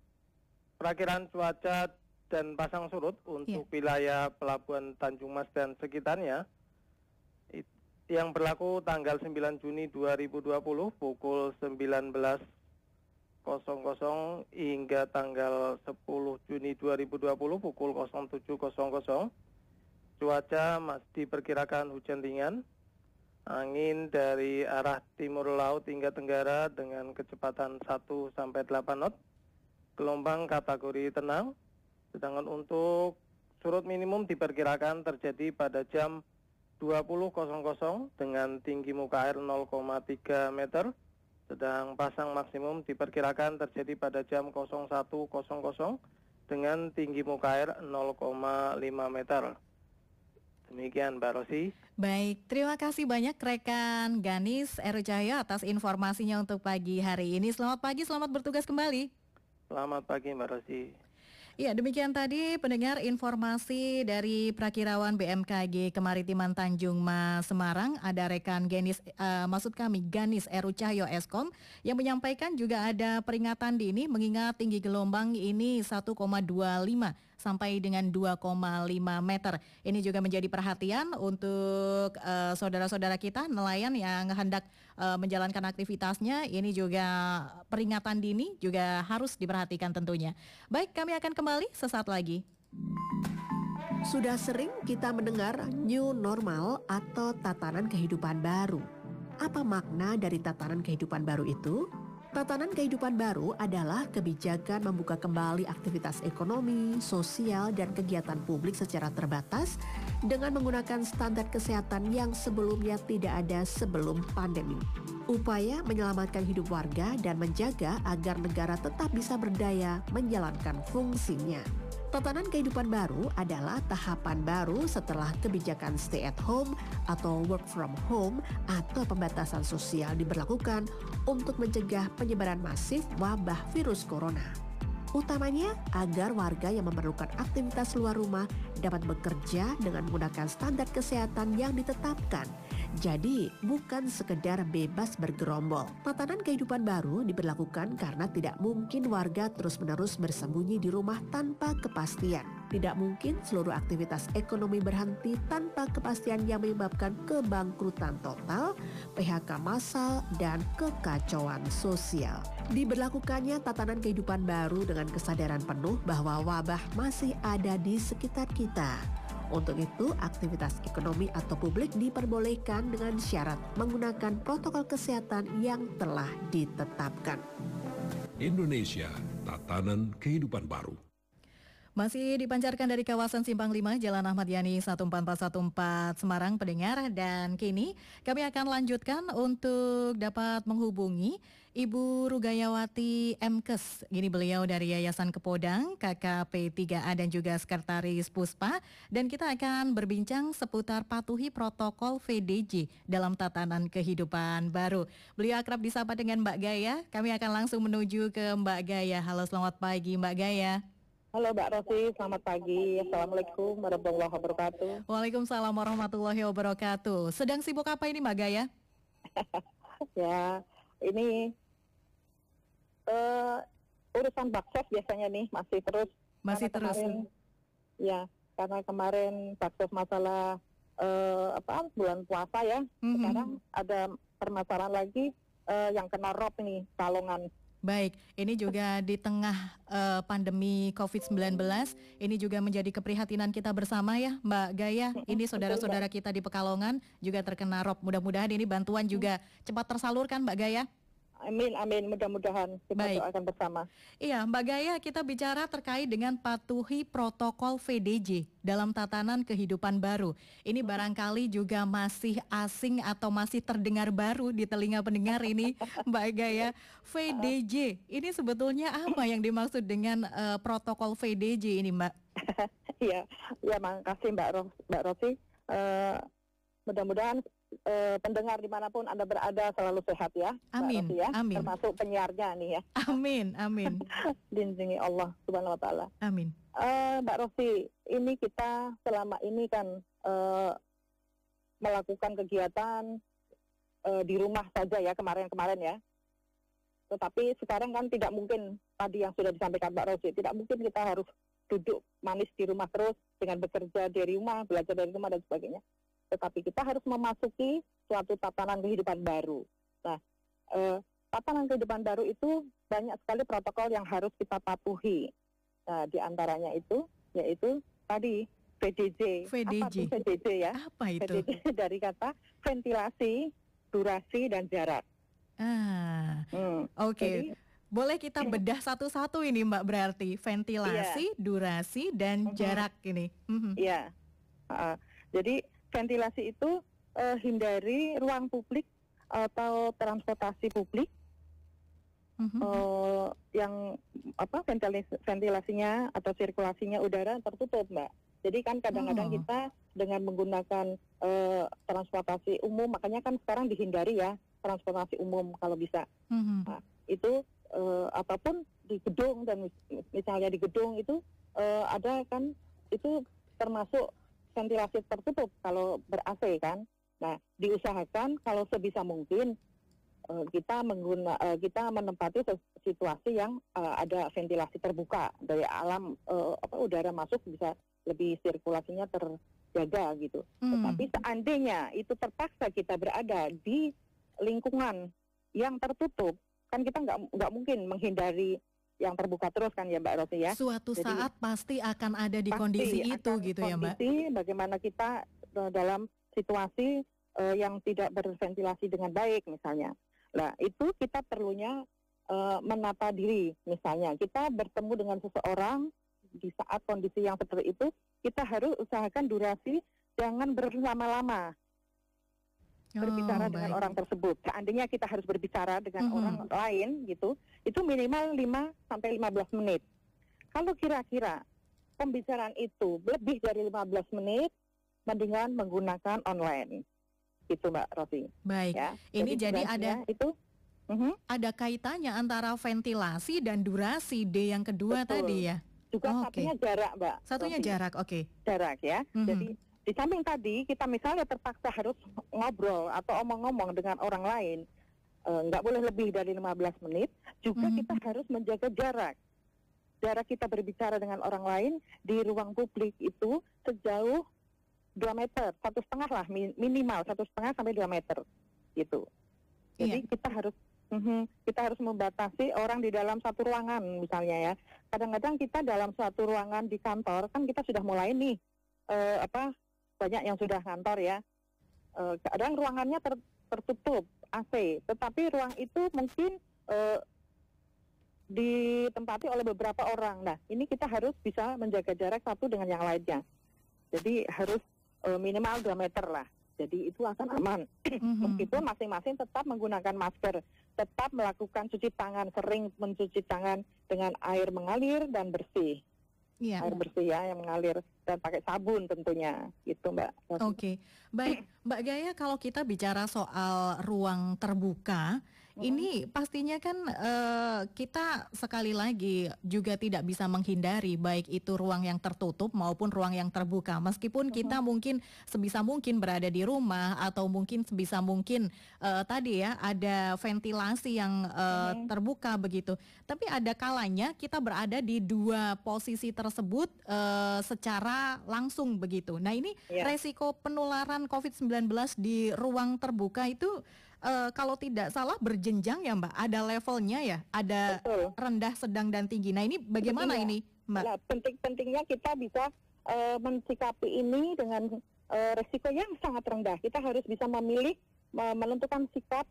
perakhiran cuaca dan pasang surut untuk wilayah pelabuhan Tanjung Mas dan sekitarnya it- yang berlaku tanggal 9 Juni 2020 pukul 19.00 hingga tanggal 10 Juni 2020 pukul 07.00 cuaca masih diperkirakan hujan ringan. Angin dari arah timur laut hingga tenggara dengan kecepatan 1 sampai 8 knot. Gelombang kategori tenang. Sedangkan untuk surut minimum diperkirakan terjadi pada jam 20.00 dengan tinggi muka air 0,3 meter. Sedang pasang maksimum diperkirakan terjadi pada jam 01.00 dengan tinggi muka air 0,5 meter. Demikian Mbak Rosi. Baik, terima kasih banyak rekan Ganis Eru Cahyo atas informasinya untuk pagi hari ini. Selamat pagi, selamat bertugas kembali. Selamat pagi Mbak Rosi. Ya, demikian tadi pendengar informasi dari Prakirawan BMKG Kemaritiman Tanjung Mas Semarang. Ada rekan Genis, eh, maksud kami Ganis Eru Cahyo Eskom yang menyampaikan juga ada peringatan dini mengingat tinggi gelombang ini 1,25 sampai dengan 2,5 meter. Ini juga menjadi perhatian untuk eh, saudara-saudara kita nelayan yang hendak eh, menjalankan aktivitasnya. Ini juga peringatan dini juga harus diperhatikan tentunya. Baik, kami akan kembali sesaat lagi. Sudah sering kita mendengar new normal atau tatanan kehidupan baru. Apa makna dari tatanan kehidupan baru itu? Tatanan kehidupan baru adalah kebijakan membuka kembali aktivitas ekonomi, sosial, dan kegiatan publik secara terbatas dengan menggunakan standar kesehatan yang sebelumnya tidak ada sebelum pandemi. Upaya menyelamatkan hidup warga dan menjaga agar negara tetap bisa berdaya menjalankan fungsinya. Tatanan kehidupan baru adalah tahapan baru setelah kebijakan stay at home atau work from home atau pembatasan sosial diberlakukan untuk mencegah penyebaran masif wabah virus corona. Utamanya agar warga yang memerlukan aktivitas luar rumah dapat bekerja dengan menggunakan standar kesehatan yang ditetapkan jadi, bukan sekedar bebas bergerombol. Tatanan kehidupan baru diberlakukan karena tidak mungkin warga terus-menerus bersembunyi di rumah tanpa kepastian. Tidak mungkin seluruh aktivitas ekonomi berhenti tanpa kepastian yang menyebabkan kebangkrutan total, PHK massal, dan kekacauan sosial. Diberlakukannya tatanan kehidupan baru dengan kesadaran penuh bahwa wabah masih ada di sekitar kita untuk itu, aktivitas ekonomi atau publik diperbolehkan dengan syarat menggunakan protokol kesehatan yang telah ditetapkan. Indonesia, tatanan kehidupan baru. Masih dipancarkan dari kawasan Simpang 5 Jalan Ahmad Yani 14414 Semarang pendengar dan kini kami akan lanjutkan untuk dapat menghubungi Ibu Rugayawati Mkes. Gini beliau dari Yayasan Kepodang, KKP 3A dan juga Sekretaris Puspa. Dan kita akan berbincang seputar patuhi protokol VDJ dalam tatanan kehidupan baru. Beliau akrab disapa dengan Mbak Gaya. Kami akan langsung menuju ke Mbak Gaya. Halo selamat pagi Mbak Gaya. Halo Mbak Rosi, selamat pagi. Assalamualaikum warahmatullahi wabarakatuh. Waalaikumsalam warahmatullahi wabarakatuh. Sedang sibuk apa ini Mbak Gaya? ya, ini uh, urusan baksos biasanya nih masih terus. Masih terus. Kemarin, ya, karena kemarin baksos masalah uh, apa bulan puasa ya. Mm-hmm. Sekarang ada permasalahan lagi uh, yang kena rob ini kalongan. Baik, ini juga di tengah uh, pandemi COVID-19, ini juga menjadi keprihatinan kita bersama ya Mbak Gaya. Ini saudara-saudara kita di Pekalongan juga terkena rob. Mudah-mudahan ini bantuan juga cepat tersalurkan Mbak Gaya. Amin, amin. Mudah-mudahan kita Baik. doakan bersama. Iya, Mbak Gaya, kita bicara terkait dengan patuhi protokol VDJ dalam tatanan kehidupan baru. Ini barangkali juga masih asing atau masih terdengar baru di telinga pendengar ini, Mbak Gaya. VDJ, ini sebetulnya apa yang dimaksud dengan uh, protokol VDJ ini, Mbak? Iya, ya, makasih Mbak Ros Mbak Rosi. Uh, mudah-mudahan uh, pendengar di mana pun anda berada selalu sehat ya, amin, ya, amin. termasuk penyiarnya nih ya. Amin, amin. Dilindungi Allah Subhanahu Wa Taala. Amin. Uh, Mbak Rosi, ini kita selama ini kan uh, melakukan kegiatan uh, di rumah saja ya kemarin-kemarin ya. Tetapi sekarang kan tidak mungkin tadi yang sudah disampaikan Mbak Rosi, tidak mungkin kita harus duduk manis di rumah terus dengan bekerja dari rumah, belajar dari rumah dan sebagainya tetapi kita harus memasuki suatu tatanan kehidupan baru. Nah, eh, tatanan kehidupan baru itu banyak sekali protokol yang harus kita patuhi. Nah, di antaranya itu yaitu tadi VDJ. VDJ. Apa itu VDJ ya? Apa itu? VDJ dari kata ventilasi, durasi dan jarak. Ah, hmm. oke. Okay. boleh kita bedah satu-satu ini Mbak berarti ventilasi, yeah. durasi dan mhm. -huh. jarak ini. Mhm. Iya. Uh, uh, jadi ventilasi itu uh, hindari ruang publik atau transportasi publik mm-hmm. uh, yang apa ventilas ventilasinya atau sirkulasinya udara tertutup mbak. Jadi kan kadang-kadang oh. kita dengan menggunakan uh, transportasi umum, makanya kan sekarang dihindari ya transportasi umum kalau bisa. Mm-hmm. Nah, itu uh, ataupun di gedung dan misalnya di gedung itu uh, ada kan itu termasuk ventilasi tertutup kalau ber AC kan. Nah, diusahakan kalau sebisa mungkin uh, kita mengguna uh, kita menempati situasi yang uh, ada ventilasi terbuka dari alam uh, apa udara masuk bisa lebih sirkulasinya terjaga gitu. Hmm. Tetapi seandainya itu terpaksa kita berada di lingkungan yang tertutup, kan kita nggak nggak mungkin menghindari yang terbuka terus kan ya Mbak Rosi ya. Suatu Jadi, saat pasti akan ada di kondisi itu gitu ya Mbak. Kondisi bagaimana kita uh, dalam situasi uh, yang tidak berventilasi dengan baik misalnya. Nah itu kita perlunya uh, menata diri misalnya. Kita bertemu dengan seseorang di saat kondisi yang seperti itu kita harus usahakan durasi jangan berlama-lama berbicara oh, dengan orang tersebut. Seandainya kita harus berbicara dengan mm -hmm. orang lain gitu, itu minimal 5 sampai 15 menit. Kalau kira-kira pembicaraan itu lebih dari 15 menit, mendingan menggunakan online. Itu Mbak Rosi. Baik. Ya. Ini jadi, jadi ada itu -huh. ada kaitannya antara ventilasi dan durasi D yang kedua Betul. tadi ya. Juga oh, satunya okay. jarak, Mbak. Satunya jarak, oke. Okay. Jarak ya. -huh. Jadi di samping tadi kita misalnya terpaksa harus ngobrol atau omong-omong dengan orang lain, eh, nggak uh, boleh lebih dari 15 menit, juga mm-hmm. kita harus menjaga jarak. Jarak kita berbicara dengan orang lain di ruang publik itu sejauh 2 meter, satu setengah lah minimal satu setengah sampai 2 meter, gitu. Jadi yeah. kita harus Mm-hmm. Kita harus membatasi orang di dalam satu ruangan misalnya ya. Kadang-kadang kita dalam satu ruangan di kantor kan kita sudah mulai nih uh, apa banyak yang sudah kantor ya. Uh, kadang ruangannya ter, tertutup AC, tetapi ruang itu mungkin uh, ditempati oleh beberapa orang. Nah, ini kita harus bisa menjaga jarak satu dengan yang lainnya. Jadi harus uh, minimal 2 meter lah. Jadi itu akan aman. Mm-hmm. Meskipun masing-masing tetap menggunakan masker, tetap melakukan cuci tangan, sering mencuci tangan dengan air mengalir dan bersih yeah. air bersih ya yang mengalir dan pakai sabun tentunya gitu mbak. Oke okay. baik mbak Gaya kalau kita bicara soal ruang terbuka ini pastinya kan uh, kita sekali lagi juga tidak bisa menghindari baik itu ruang yang tertutup maupun ruang yang terbuka. Meskipun kita mungkin sebisa mungkin berada di rumah atau mungkin sebisa mungkin uh, tadi ya ada ventilasi yang uh, terbuka begitu. Tapi ada kalanya kita berada di dua posisi tersebut uh, secara langsung begitu. Nah, ini yeah. resiko penularan COVID-19 di ruang terbuka itu uh, kalau tidak salah berjenjang ya Mbak, ada levelnya ya, ada Betul. rendah, sedang dan tinggi. Nah ini bagaimana Betul, ini Mbak? Nah, penting-pentingnya kita bisa uh, mensikapi ini dengan uh, resiko yang sangat rendah. Kita harus bisa memilih uh, menentukan sikap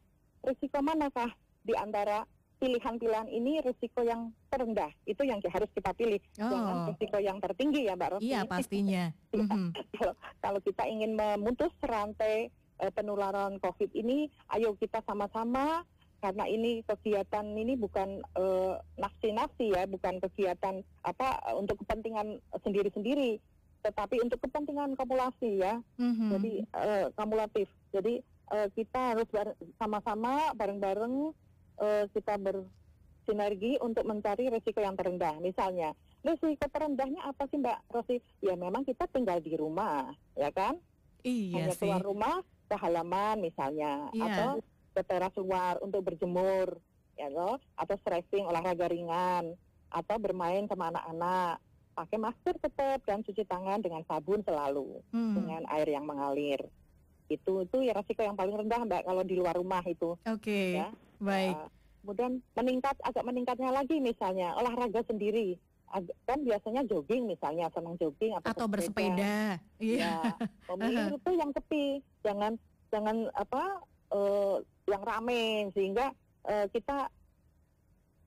risiko manakah di antara pilihan-pilihan ini risiko yang terendah itu yang harus kita pilih oh. jangan risiko yang tertinggi ya Mbak Rosi. Iya pastinya. mm -hmm. kalau, kalau kita ingin memutus rantai uh, penularan COVID ini, ayo kita sama-sama karena ini kegiatan ini bukan uh, nafsi-nafsi ya, bukan kegiatan apa untuk kepentingan sendiri-sendiri, tetapi untuk kepentingan kumulasi ya, mm-hmm. jadi uh, kumulatif. Jadi uh, kita harus sama-sama bareng-bareng uh, kita bersinergi untuk mencari risiko yang terendah. Misalnya, risiko terendahnya apa sih Mbak Rosi? Ya memang kita tinggal di rumah, ya kan? Iya Hanya sih. keluar rumah ke halaman misalnya. Yeah. atau ke teras luar untuk berjemur ya loh atau stretching olahraga ringan. Atau bermain sama anak-anak. Pakai masker tetap dan cuci tangan dengan sabun selalu. Hmm. dengan air yang mengalir. Itu itu ya resiko yang paling rendah mbak kalau di luar rumah itu. Oke okay. ya. baik. Uh, kemudian meningkat agak meningkatnya lagi misalnya olahraga sendiri kan biasanya jogging misalnya senang jogging atau, atau bersepeda. Iya. Pemilih itu yang sepi, jangan jangan apa uh, yang rame sehingga uh, kita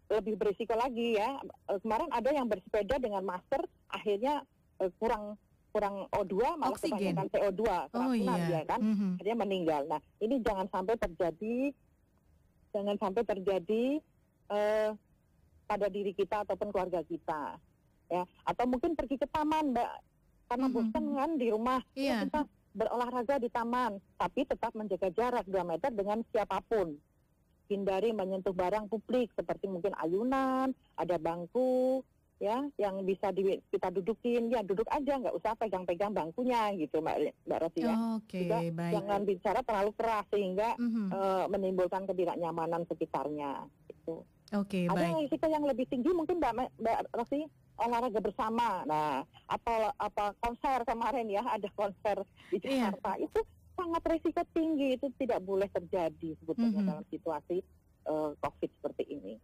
lebih berisiko lagi ya. Uh, kemarin ada yang bersepeda dengan masker akhirnya uh, kurang kurang O2 malah Oksigen. kebanyakan CO2 oh, iya. ya kan mm -hmm. akhirnya meninggal. Nah, ini jangan sampai terjadi jangan sampai terjadi uh, pada diri kita ataupun keluarga kita ya atau mungkin pergi ke taman mbak karena mm-hmm. bosan kan di rumah yeah. kita berolahraga di taman tapi tetap menjaga jarak 2 meter dengan siapa pun hindari menyentuh barang publik seperti mungkin ayunan ada bangku ya yang bisa di, kita dudukin ya duduk aja nggak usah pegang-pegang bangkunya gitu mbak mbak Rosi ya okay, juga baik. jangan bicara terlalu keras sehingga mm-hmm. uh, menimbulkan ketidaknyamanan sekitarnya Oke, okay, Ada baik. risiko yang lebih tinggi mungkin Mbak, Mbak Rosi olahraga bersama. Nah, apa apa konser kemarin ya ada konser di iya. Jakarta yeah. itu sangat risiko tinggi itu tidak boleh terjadi sebetulnya mm -hmm. dalam situasi uh, COVID seperti ini.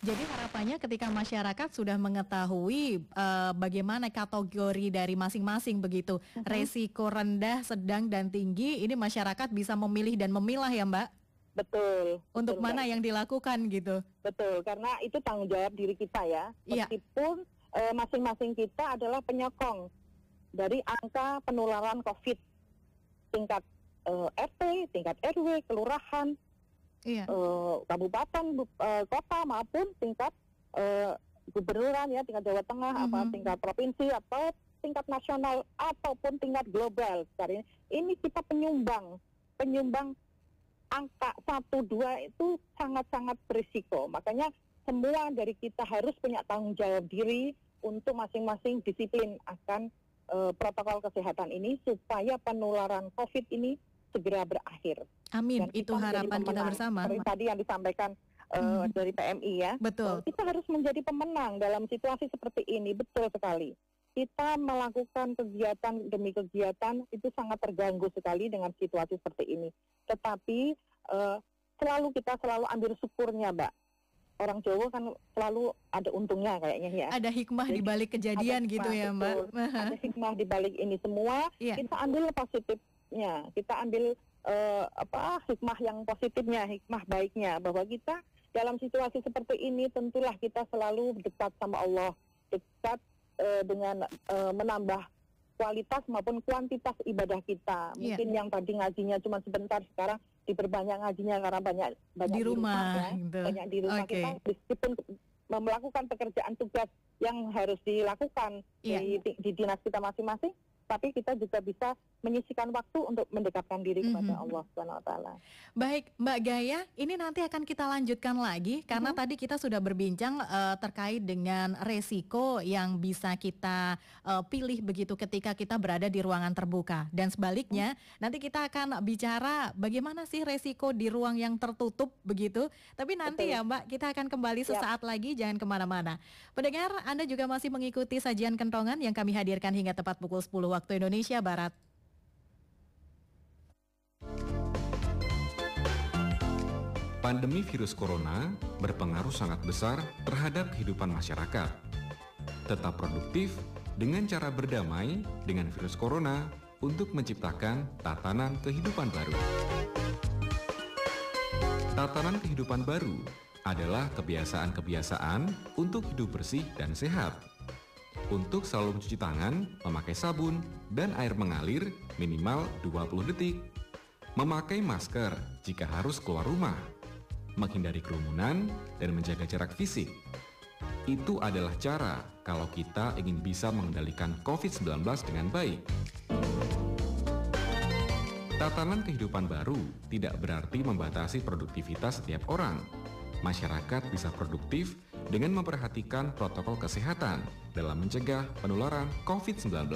Jadi harapannya ketika masyarakat sudah mengetahui uh, bagaimana kategori dari masing-masing begitu, uh-huh. resiko rendah, sedang dan tinggi, ini masyarakat bisa memilih dan memilah ya Mbak? Betul. Untuk betul, mana Mbak. yang dilakukan gitu? Betul, karena itu tanggung jawab diri kita ya. Iya. Meskipun uh, masing-masing kita adalah penyokong dari angka penularan COVID tingkat uh, RT, tingkat RW, kelurahan, iya. uh, kabupaten, uh, kota maupun tingkat uh, gubernuran ya, tingkat Jawa Tengah, mm -hmm. apa tingkat provinsi atau tingkat nasional ataupun tingkat global. Sekarang ini kita penyumbang, penyumbang angka satu dua itu sangat-sangat berisiko. Makanya semua dari kita harus punya tanggung jawab diri untuk masing-masing disiplin akan uh, protokol kesehatan ini supaya penularan COVID ini segera berakhir. Amin. Dan itu harapan kita bersama. Seperti tadi yang disampaikan uh, hmm. dari PMI ya. Betul. Kita harus menjadi pemenang dalam situasi seperti ini. Betul sekali. Kita melakukan kegiatan demi kegiatan itu sangat terganggu sekali dengan situasi seperti ini. Tetapi uh, selalu kita selalu ambil syukurnya, Mbak. Orang Jawa kan selalu ada untungnya kayaknya ya. Ada hikmah di balik kejadian hikmah, gitu ya, Mbak. ada hikmah di balik ini semua. Yeah. Kita ambil positifnya. Kita ambil uh, apa hikmah yang positifnya, hikmah baiknya bahwa kita dalam situasi seperti ini tentulah kita selalu dekat sama Allah, dekat uh, dengan uh, menambah kualitas maupun kuantitas ibadah kita. Yeah. Mungkin yang tadi ngajinya cuma sebentar sekarang diperbanyak ngajinya karena banyak banyak di rumah, di rumah ya. gitu. banyak di rumah okay. kita meskipun melakukan pekerjaan tugas yang harus dilakukan yeah. di, di dinas kita masing-masing tapi kita juga bisa menyisikan waktu untuk mendekatkan diri kepada mm -hmm. Allah Subhanahu wa taala. Baik, Mbak Gaya, ini nanti akan kita lanjutkan lagi karena mm -hmm. tadi kita sudah berbincang uh, terkait dengan resiko yang bisa kita uh, pilih begitu ketika kita berada di ruangan terbuka dan sebaliknya mm -hmm. nanti kita akan bicara bagaimana sih resiko di ruang yang tertutup begitu. Tapi nanti Betul. ya Mbak, kita akan kembali sesaat ya. lagi jangan ke mana-mana. Pendengar, Anda juga masih mengikuti sajian kentongan yang kami hadirkan hingga tepat pukul 10 waktu Indonesia Barat. Pandemi virus corona berpengaruh sangat besar terhadap kehidupan masyarakat. Tetap produktif dengan cara berdamai dengan virus corona untuk menciptakan tatanan kehidupan baru. Tatanan kehidupan baru adalah kebiasaan-kebiasaan untuk hidup bersih dan sehat. Untuk selalu mencuci tangan, memakai sabun, dan air mengalir minimal 20 detik. Memakai masker jika harus keluar rumah menghindari kerumunan, dan menjaga jarak fisik. Itu adalah cara kalau kita ingin bisa mengendalikan COVID-19 dengan baik. Tatanan kehidupan baru tidak berarti membatasi produktivitas setiap orang. Masyarakat bisa produktif dengan memperhatikan protokol kesehatan dalam mencegah penularan COVID-19.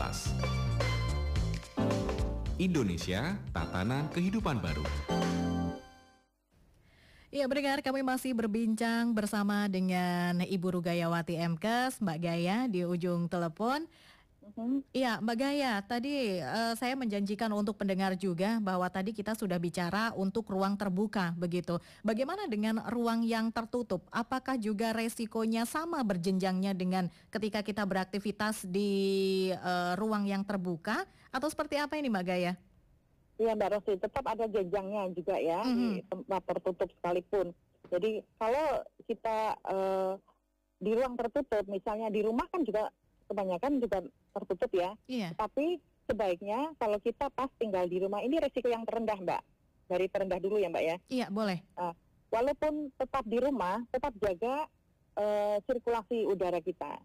Indonesia, tatanan kehidupan baru. Ya, mendengar kami masih berbincang bersama dengan Ibu Rugayawati MKes, Mbak Gaya di ujung telepon. Mhm. Iya, Mbak Gaya, tadi uh, saya menjanjikan untuk pendengar juga bahwa tadi kita sudah bicara untuk ruang terbuka begitu. Bagaimana dengan ruang yang tertutup? Apakah juga resikonya sama berjenjangnya dengan ketika kita beraktivitas di uh, ruang yang terbuka atau seperti apa ini Mbak Gaya? Iya Mbak Rosi, tetap ada jenjangnya juga ya mm -hmm. di tempat tertutup sekalipun. Jadi kalau kita uh, di ruang tertutup, misalnya di rumah kan juga kebanyakan juga tertutup ya. Yeah. Tapi sebaiknya kalau kita pas tinggal di rumah ini resiko yang terendah Mbak. Dari terendah dulu ya Mbak ya. Iya boleh. Uh, walaupun tetap di rumah, tetap jaga uh, sirkulasi udara kita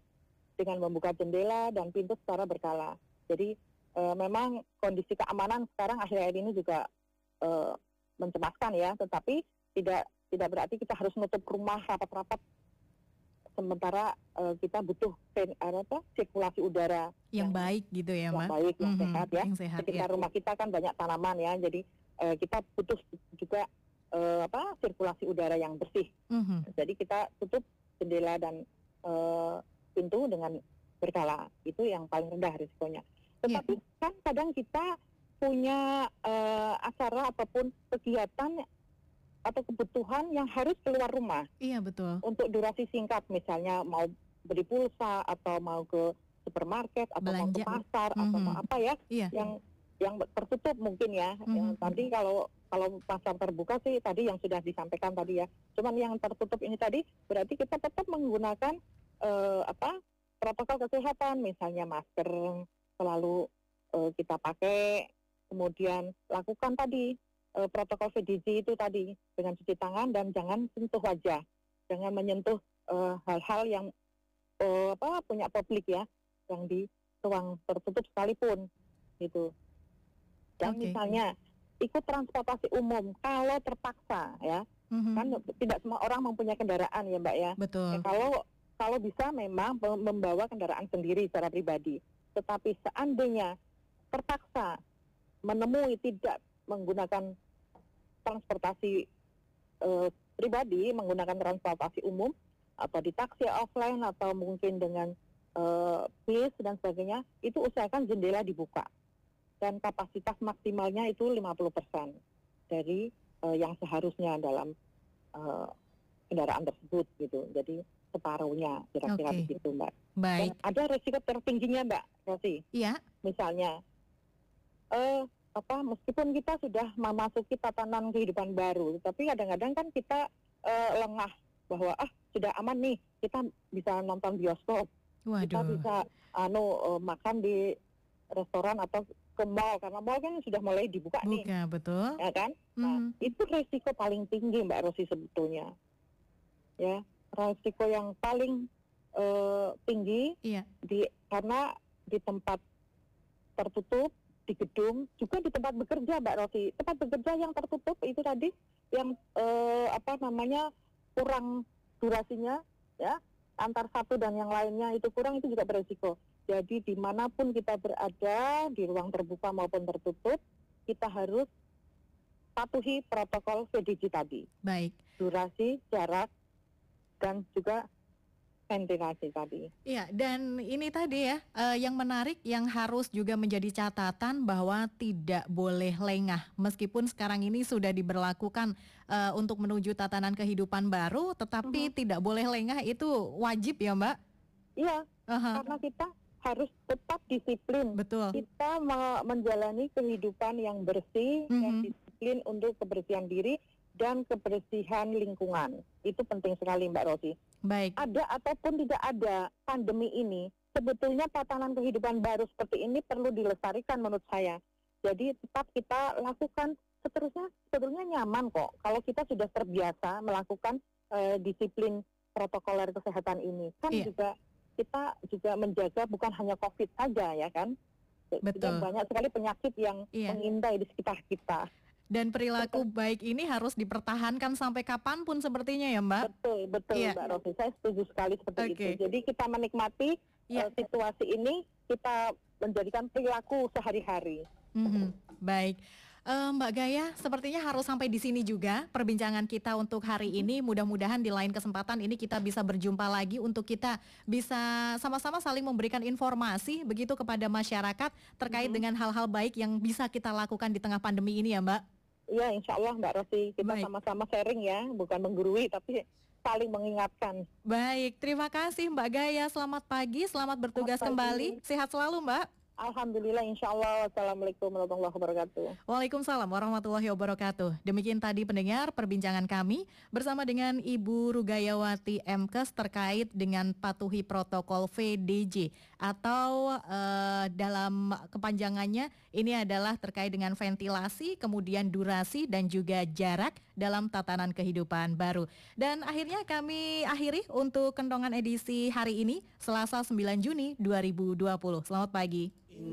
dengan membuka jendela dan pintu secara berkala. Jadi uh, memang kondisi keamanan sekarang akhir-akhir ini juga uh, mencemaskan ya, tetapi tidak tidak berarti kita harus menutup rumah rapat-rapat sementara uh, kita butuh pen, apa, sirkulasi udara yang, yang baik gitu ya, Mbak. Yang baik, yang mm-hmm, sehat ya. Yang sehat, Ketika ya. rumah kita kan banyak tanaman ya, jadi uh, kita butuh juga uh, apa sirkulasi udara yang bersih. Mm-hmm. Jadi kita tutup jendela dan uh, pintu dengan berkala. Itu yang paling rendah risikonya. Tetapi yeah. kan kadang kita punya uh, acara ataupun kegiatan atau kebutuhan yang harus keluar rumah. Iya betul. Untuk durasi singkat misalnya mau beli pulsa atau mau ke supermarket atau Belanja. mau ke pasar atau Mhm. mau apa ya Iya. yang yang tertutup mungkin ya. Yang Mhm. tadi kalau kalau pasar terbuka sih tadi yang sudah disampaikan tadi ya. Cuman yang tertutup ini tadi berarti kita tetap menggunakan eh, apa protokol kesehatan misalnya masker selalu eh, kita pakai kemudian lakukan tadi eh, protokol VDG itu tadi dengan cuci tangan dan jangan sentuh wajah jangan menyentuh eh, hal-hal yang eh, apa punya publik ya yang di ruang tertutup sekalipun gitu dan Oke. misalnya ikut transportasi umum kalau terpaksa ya Mhm. kan tidak semua orang mempunyai kendaraan ya mbak ya Betul. Ya, kalau kalau bisa memang mem- membawa kendaraan sendiri secara pribadi. Tetapi seandainya terpaksa menemui tidak menggunakan transportasi eh, pribadi, menggunakan transportasi umum atau di taksi offline atau mungkin dengan eh, bis dan sebagainya, itu usahakan jendela dibuka dan kapasitas maksimalnya itu 50% dari eh, yang seharusnya dalam eh, kendaraan tersebut gitu. Jadi separuhnya kira-kira Oke. begitu Mbak. Baik. Dan ada resiko tertingginya Mbak Rosi. Iya. Misalnya eh apa meskipun kita sudah memasuki tatanan kehidupan baru, tapi kadang-kadang kan kita eh, lengah bahwa ah sudah aman nih, kita bisa nonton bioskop, kita Waduh. bisa anu eh, makan di restoran atau ke mall karena mall kan sudah mulai dibuka nih, Buka betul. ya kan? Nah, Mhm. itu resiko paling tinggi Mbak Rosi sebetulnya. Ya, resiko yang paling eh, tinggi Iya. di karena di tempat tertutup di gedung juga di tempat bekerja Mbak Rosi. Tempat bekerja yang tertutup itu tadi yang eh, apa namanya kurang durasinya ya antar satu dan yang lainnya itu kurang itu juga beresiko. Jadi di mana pun kita berada di ruang terbuka maupun tertutup kita harus patuhi protokol VDG tadi. Baik. Durasi, jarak, dan juga ventilasi tadi. Iya, dan ini tadi ya, eh, yang menarik yang harus juga menjadi catatan bahwa tidak boleh lengah. Meskipun sekarang ini sudah diberlakukan eh, untuk menuju tatanan kehidupan baru, tetapi tidak boleh lengah itu wajib ya Mbak? Iya, Aha. karena kita harus tetap disiplin. Betul. Kita me- menjalani kehidupan yang bersih, yang disiplin untuk kebersihan diri dan kebersihan lingkungan. Itu penting sekali Mbak Rosi. Baik. Ada ataupun tidak ada pandemi ini, sebetulnya tatanan kehidupan baru seperti ini perlu dilestarikan menurut saya. Jadi tetap kita lakukan seterusnya sebetulnya nyaman kok kalau kita sudah terbiasa melakukan eh, disiplin protokoler kesehatan ini. Kan Iya. juga kita juga menjaga bukan hanya COVID saja ya kan. Betul. Banyak sekali penyakit yang Iya. mengintai di sekitar kita. Dan perilaku baik ini harus dipertahankan sampai kapan pun sepertinya ya Mbak? Betul, betul Iya. Mbak Rosi. Saya setuju sekali seperti Oke. itu. Jadi kita menikmati Iya. eh, situasi ini, kita menjadikan perilaku sehari-hari. Mhm, Baik. Eh, Mbak Gaya, sepertinya harus sampai di sini juga perbincangan kita untuk hari ini. Mudah-mudahan di lain kesempatan ini kita bisa berjumpa lagi untuk kita bisa sama-sama saling memberikan informasi begitu kepada masyarakat terkait dengan hal-hal baik yang bisa kita lakukan di tengah pandemi ini ya Mbak. Iya, insya Allah Mbak Rosi. Kita Baik. sama-sama sharing ya, bukan menggurui, tapi saling mengingatkan. Baik, terima kasih Mbak Gaya. Selamat pagi, selamat bertugas Selamat pagi. kembali. Sehat selalu Mbak. Alhamdulillah, insya Allah. Wassalamualaikum warahmatullahi wabarakatuh. Waalaikumsalam warahmatullahi wabarakatuh. Demikian tadi pendengar perbincangan kami bersama dengan Ibu Rugayawati Mkes terkait dengan patuhi protokol VDJ atau eh, dalam kepanjangannya ini adalah terkait dengan ventilasi, kemudian durasi dan juga jarak dalam tatanan kehidupan baru. Dan akhirnya kami akhiri untuk kendongan edisi hari ini Selasa 9 Juni 2020. Selamat pagi.